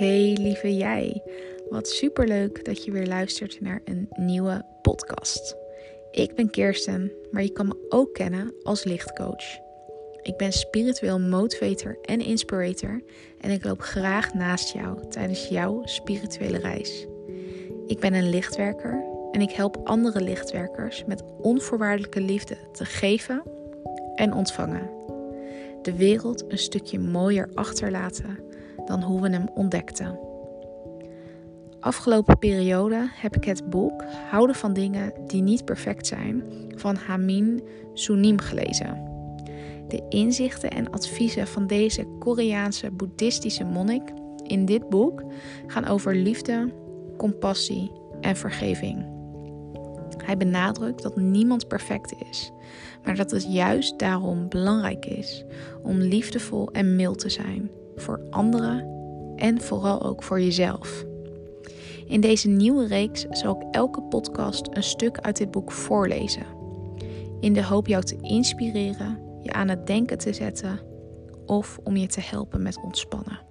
Hey lieve jij, wat superleuk dat je weer luistert naar een nieuwe podcast. Ik ben Kirsten, maar je kan me ook kennen als lichtcoach. Ik ben spiritueel motivator en inspirator en ik loop graag naast jou tijdens jouw spirituele reis. Ik ben een lichtwerker en ik help andere lichtwerkers met onvoorwaardelijke liefde te geven en ontvangen. De wereld een stukje mooier achterlaten dan hoe we hem ontdekten. Afgelopen periode heb ik het boek Houden van dingen die niet perfect zijn van Hamin Sunim gelezen. De inzichten en adviezen van deze Koreaanse boeddhistische monnik in dit boek gaan over liefde, compassie en vergeving. Hij benadrukt dat niemand perfect is, maar dat het juist daarom belangrijk is om liefdevol en mild te zijn voor anderen en vooral ook voor jezelf. In deze nieuwe reeks zal ik elke podcast een stuk uit dit boek voorlezen, in de hoop jou te inspireren, je aan het denken te zetten of om je te helpen met ontspannen.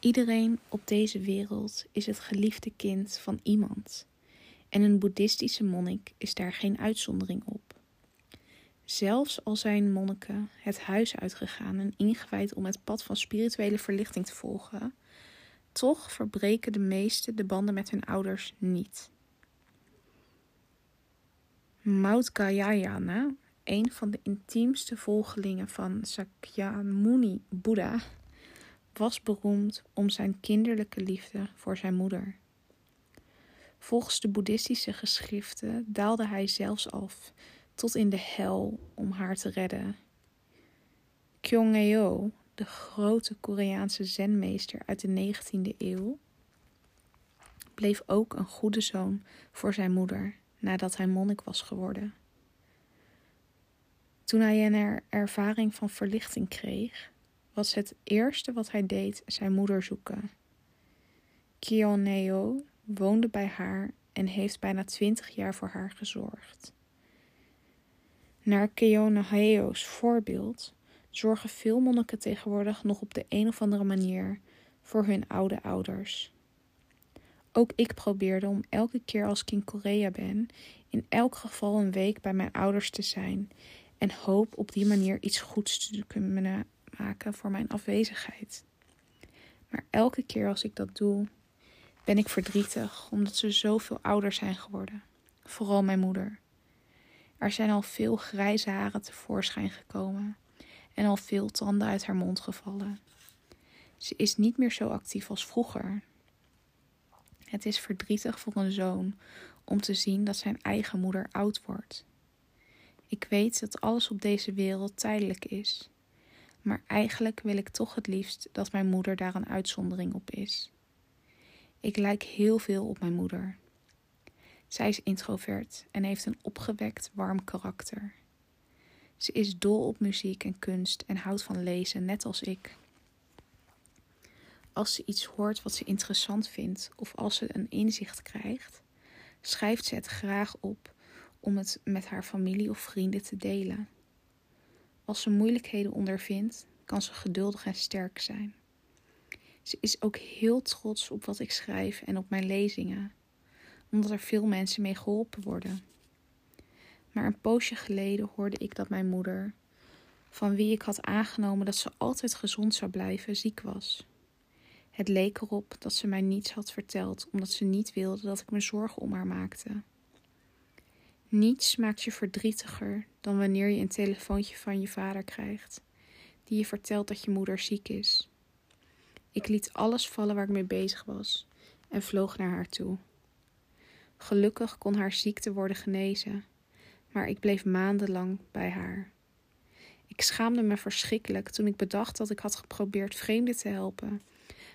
Iedereen op deze wereld is het geliefde kind van iemand. En een boeddhistische monnik is daar geen uitzondering op. Zelfs al zijn monniken het huis uitgegaan en ingewijd om het pad van spirituele verlichting te volgen, toch verbreken de meesten de banden met hun ouders niet. Maudgayayana, een van de intiemste volgelingen van Sakyamuni Boeddha, was beroemd om zijn kinderlijke liefde voor zijn moeder. Volgens de boeddhistische geschriften daalde hij zelfs af tot in de hel om haar te redden. Kyonghae, de grote Koreaanse zenmeester uit de 19e eeuw, bleef ook een goede zoon voor zijn moeder nadat hij monnik was geworden. Toen hij een ervaring van verlichting kreeg, was het eerste wat hij deed zijn moeder zoeken. Kioneo woonde bij haar en heeft bijna twintig jaar voor haar gezorgd. Naar Keoneheo's voorbeeld zorgen veel monniken tegenwoordig nog op de een of andere manier voor hun oude ouders. Ook ik probeerde om elke keer als ik in Korea ben, in elk geval een week bij mijn ouders te zijn en hoop op die manier iets goeds te kunnen maken voor mijn afwezigheid. Maar elke keer als ik dat doe, ben ik verdrietig omdat ze zoveel ouder zijn geworden. Vooral mijn moeder. Er zijn al veel grijze haren tevoorschijn gekomen en al veel tanden uit haar mond gevallen. Ze is niet meer zo actief als vroeger. Het is verdrietig voor een zoon om te zien dat zijn eigen moeder oud wordt. Ik weet dat alles op deze wereld tijdelijk is, maar eigenlijk wil ik toch het liefst dat mijn moeder daar een uitzondering op is. Ik lijk heel veel op mijn moeder. Zij is introvert en heeft een opgewekt, warm karakter. Ze is dol op muziek en kunst en houdt van lezen, net als ik. Als ze iets hoort wat ze interessant vindt of als ze een inzicht krijgt, schrijft ze het graag op om het met haar familie of vrienden te delen. Als ze moeilijkheden ondervindt, kan ze geduldig en sterk zijn. Ze is ook heel trots op wat ik schrijf en op mijn lezingen omdat er veel mensen mee geholpen worden. Maar een poosje geleden hoorde ik dat mijn moeder, van wie ik had aangenomen dat ze altijd gezond zou blijven, ziek was. Het leek erop dat ze mij niets had verteld, omdat ze niet wilde dat ik me zorgen om haar maakte. Niets maakt je verdrietiger dan wanneer je een telefoontje van je vader krijgt, die je vertelt dat je moeder ziek is. Ik liet alles vallen waar ik mee bezig was en vloog naar haar toe. Gelukkig kon haar ziekte worden genezen, maar ik bleef maandenlang bij haar. Ik schaamde me verschrikkelijk toen ik bedacht dat ik had geprobeerd vreemden te helpen,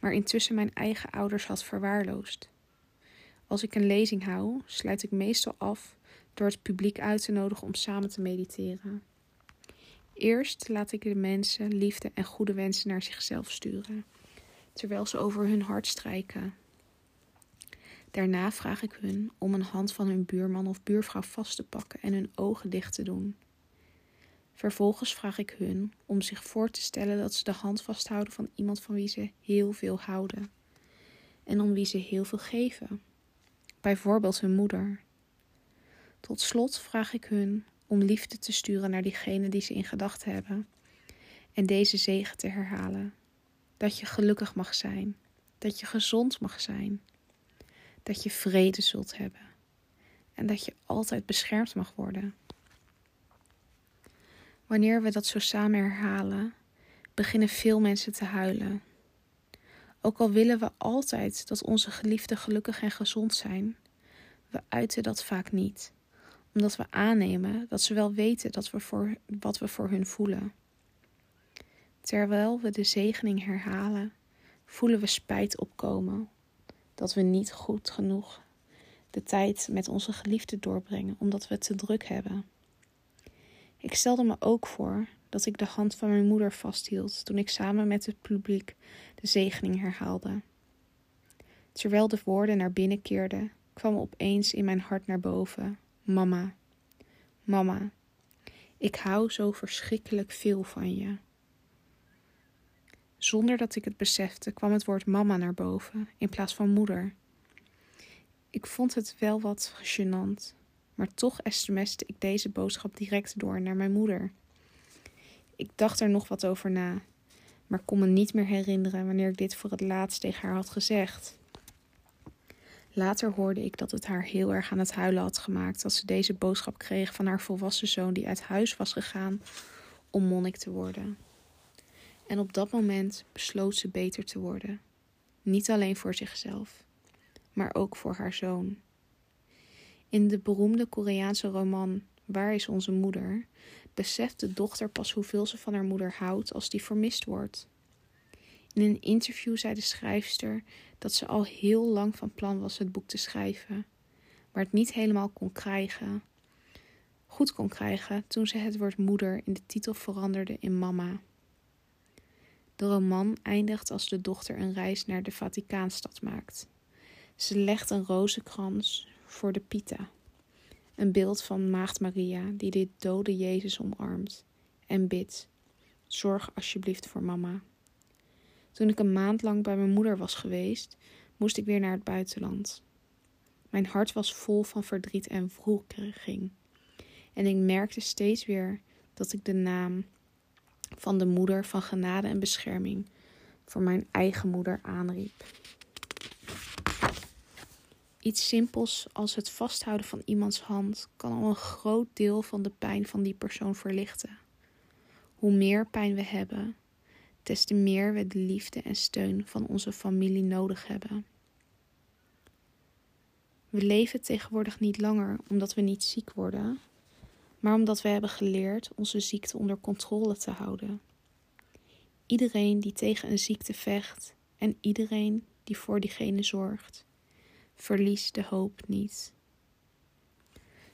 maar intussen mijn eigen ouders had verwaarloosd. Als ik een lezing hou, sluit ik meestal af door het publiek uit te nodigen om samen te mediteren. Eerst laat ik de mensen liefde en goede wensen naar zichzelf sturen, terwijl ze over hun hart strijken Daarna vraag ik hun om een hand van hun buurman of buurvrouw vast te pakken en hun ogen dicht te doen. Vervolgens vraag ik hun om zich voor te stellen dat ze de hand vasthouden van iemand van wie ze heel veel houden en om wie ze heel veel geven, bijvoorbeeld hun moeder. Tot slot vraag ik hun om liefde te sturen naar diegene die ze in gedachten hebben en deze zegen te herhalen. Dat je gelukkig mag zijn, dat je gezond mag zijn, dat je vrede zult hebben en dat je altijd beschermd mag worden. Wanneer we dat zo samen herhalen, beginnen veel mensen te huilen. Ook al willen we altijd dat onze geliefden gelukkig en gezond zijn, we uiten dat vaak niet, omdat we aannemen dat ze wel weten dat we voor, wat we voor hun voelen. Terwijl we de zegening herhalen, voelen we spijt opkomen dat we niet goed genoeg de tijd met onze geliefden doorbrengen, omdat we het te druk hebben. Ik stelde me ook voor dat ik de hand van mijn moeder vasthield toen ik samen met het publiek de zegening herhaalde. Terwijl de woorden naar binnen keerden, kwam opeens in mijn hart naar boven: Mama, mama, ik hou zo verschrikkelijk veel van je. Zonder dat ik het besefte, kwam het woord mama naar boven in plaats van moeder. Ik vond het wel wat gênant, maar toch sms'te ik deze boodschap direct door naar mijn moeder. Ik dacht er nog wat over na, maar kon me niet meer herinneren wanneer ik dit voor het laatst tegen haar had gezegd. Later hoorde ik dat het haar heel erg aan het huilen had gemaakt dat ze deze boodschap kreeg van haar volwassen zoon die uit huis was gegaan om monnik te worden. En op dat moment besloot ze beter te worden. Niet alleen voor zichzelf, maar ook voor haar zoon. In de beroemde Koreaanse roman Waar is onze moeder? beseft de dochter pas hoeveel ze van haar moeder houdt als die vermist wordt. In een interview zei de schrijfster dat ze al heel lang van plan was het boek te schrijven, maar het niet helemaal kon krijgen. Goed kon krijgen toen ze het woord moeder in de titel veranderde in mama. De roman eindigt als de dochter een reis naar de Vaticaanstad maakt. Ze legt een rozenkrans voor de Pita, een beeld van Maagd Maria die dit dode Jezus omarmt en bidt: Zorg alsjeblieft voor mama. Toen ik een maand lang bij mijn moeder was geweest, moest ik weer naar het buitenland. Mijn hart was vol van verdriet en wroeging. En ik merkte steeds weer dat ik de naam van de moeder van genade en bescherming voor mijn eigen moeder aanriep. Iets simpels als het vasthouden van iemands hand kan al een groot deel van de pijn van die persoon verlichten. Hoe meer pijn we hebben, des te meer we de liefde en steun van onze familie nodig hebben. We leven tegenwoordig niet langer omdat we niet ziek worden, maar omdat we hebben geleerd onze ziekte onder controle te houden. Iedereen die tegen een ziekte vecht en iedereen die voor diegene zorgt, verliest de hoop niet.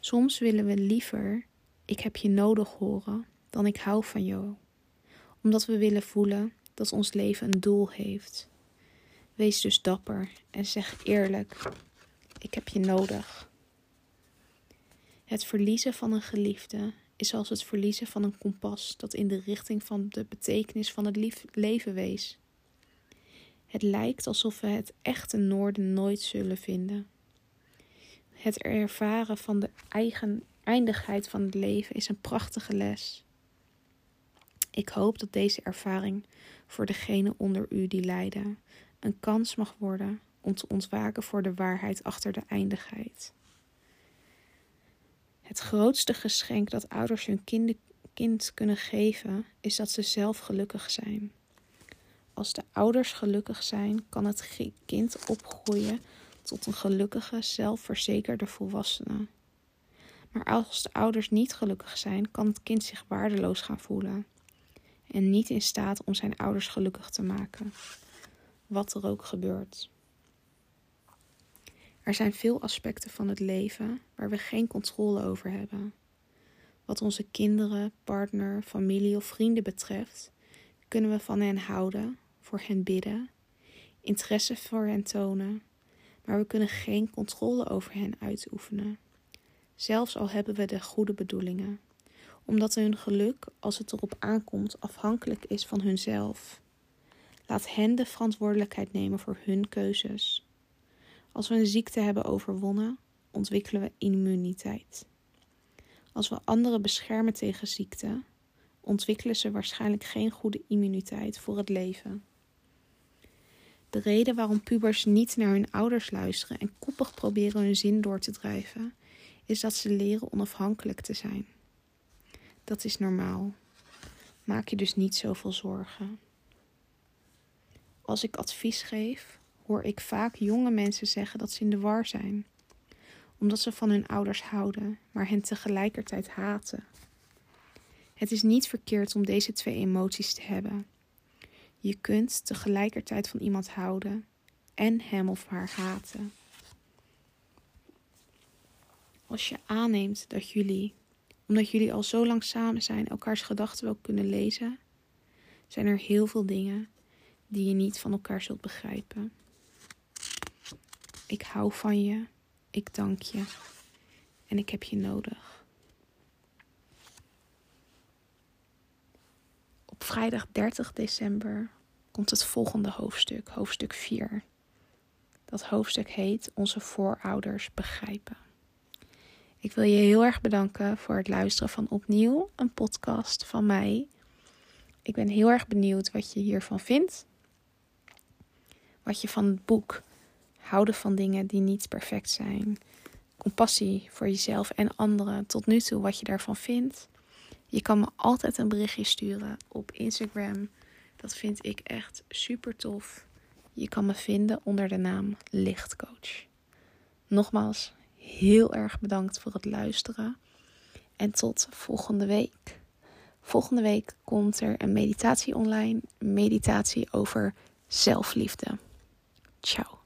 Soms willen we liever ik heb je nodig horen dan ik hou van jou, omdat we willen voelen dat ons leven een doel heeft. Wees dus dapper en zeg eerlijk: ik heb je nodig. Het verliezen van een geliefde is als het verliezen van een kompas dat in de richting van de betekenis van het leven wees. Het lijkt alsof we het echte noorden nooit zullen vinden. Het ervaren van de eigen eindigheid van het leven is een prachtige les. Ik hoop dat deze ervaring voor degenen onder u die lijden een kans mag worden om te ontwaken voor de waarheid achter de eindigheid. Het grootste geschenk dat ouders hun kind, kunnen geven, is dat ze zelf gelukkig zijn. Als de ouders gelukkig zijn, kan het kind opgroeien tot een gelukkige, zelfverzekerde volwassene. Maar als de ouders niet gelukkig zijn, kan het kind zich waardeloos gaan voelen en niet in staat om zijn ouders gelukkig te maken, wat er ook gebeurt. Er zijn veel aspecten van het leven waar we geen controle over hebben. Wat onze kinderen, partner, familie of vrienden betreft, kunnen we van hen houden, voor hen bidden, interesse voor hen tonen, maar we kunnen geen controle over hen uitoefenen. Zelfs al hebben we de goede bedoelingen, omdat hun geluk, als het erop aankomt, afhankelijk is van hunzelf. Laat hen de verantwoordelijkheid nemen voor hun keuzes. Als we een ziekte hebben overwonnen, ontwikkelen we immuniteit. Als we anderen beschermen tegen ziekte, ontwikkelen ze waarschijnlijk geen goede immuniteit voor het leven. De reden waarom pubers niet naar hun ouders luisteren en koppig proberen hun zin door te drijven, is dat ze leren onafhankelijk te zijn. Dat is normaal. Maak je dus niet zoveel zorgen. Als ik advies geef, hoor ik vaak jonge mensen zeggen dat ze in de war zijn, omdat ze van hun ouders houden, maar hen tegelijkertijd haten. Het is niet verkeerd om deze twee emoties te hebben. Je kunt tegelijkertijd van iemand houden en hem of haar haten. Als je aanneemt dat jullie, omdat jullie al zo lang samen zijn, elkaars gedachten wel kunnen lezen, zijn er heel veel dingen die je niet van elkaar zult begrijpen. Ik hou van je, ik dank je en ik heb je nodig. Op vrijdag 30 december komt het volgende hoofdstuk, hoofdstuk 4. Dat hoofdstuk heet Onze voorouders begrijpen. Ik wil je heel erg bedanken voor het luisteren van opnieuw een podcast van mij. Ik ben heel erg benieuwd wat je hiervan vindt. Wat je van het boek Houden van dingen die niet perfect zijn. Compassie voor jezelf en anderen tot nu toe wat je daarvan vindt. Je kan me altijd een berichtje sturen op Instagram. Dat vind ik echt super tof. Je kan me vinden onder de naam Lichtcoach. Nogmaals, heel erg bedankt voor het luisteren. En tot volgende week. Volgende week komt er een meditatie online. Meditatie over zelfliefde. Ciao.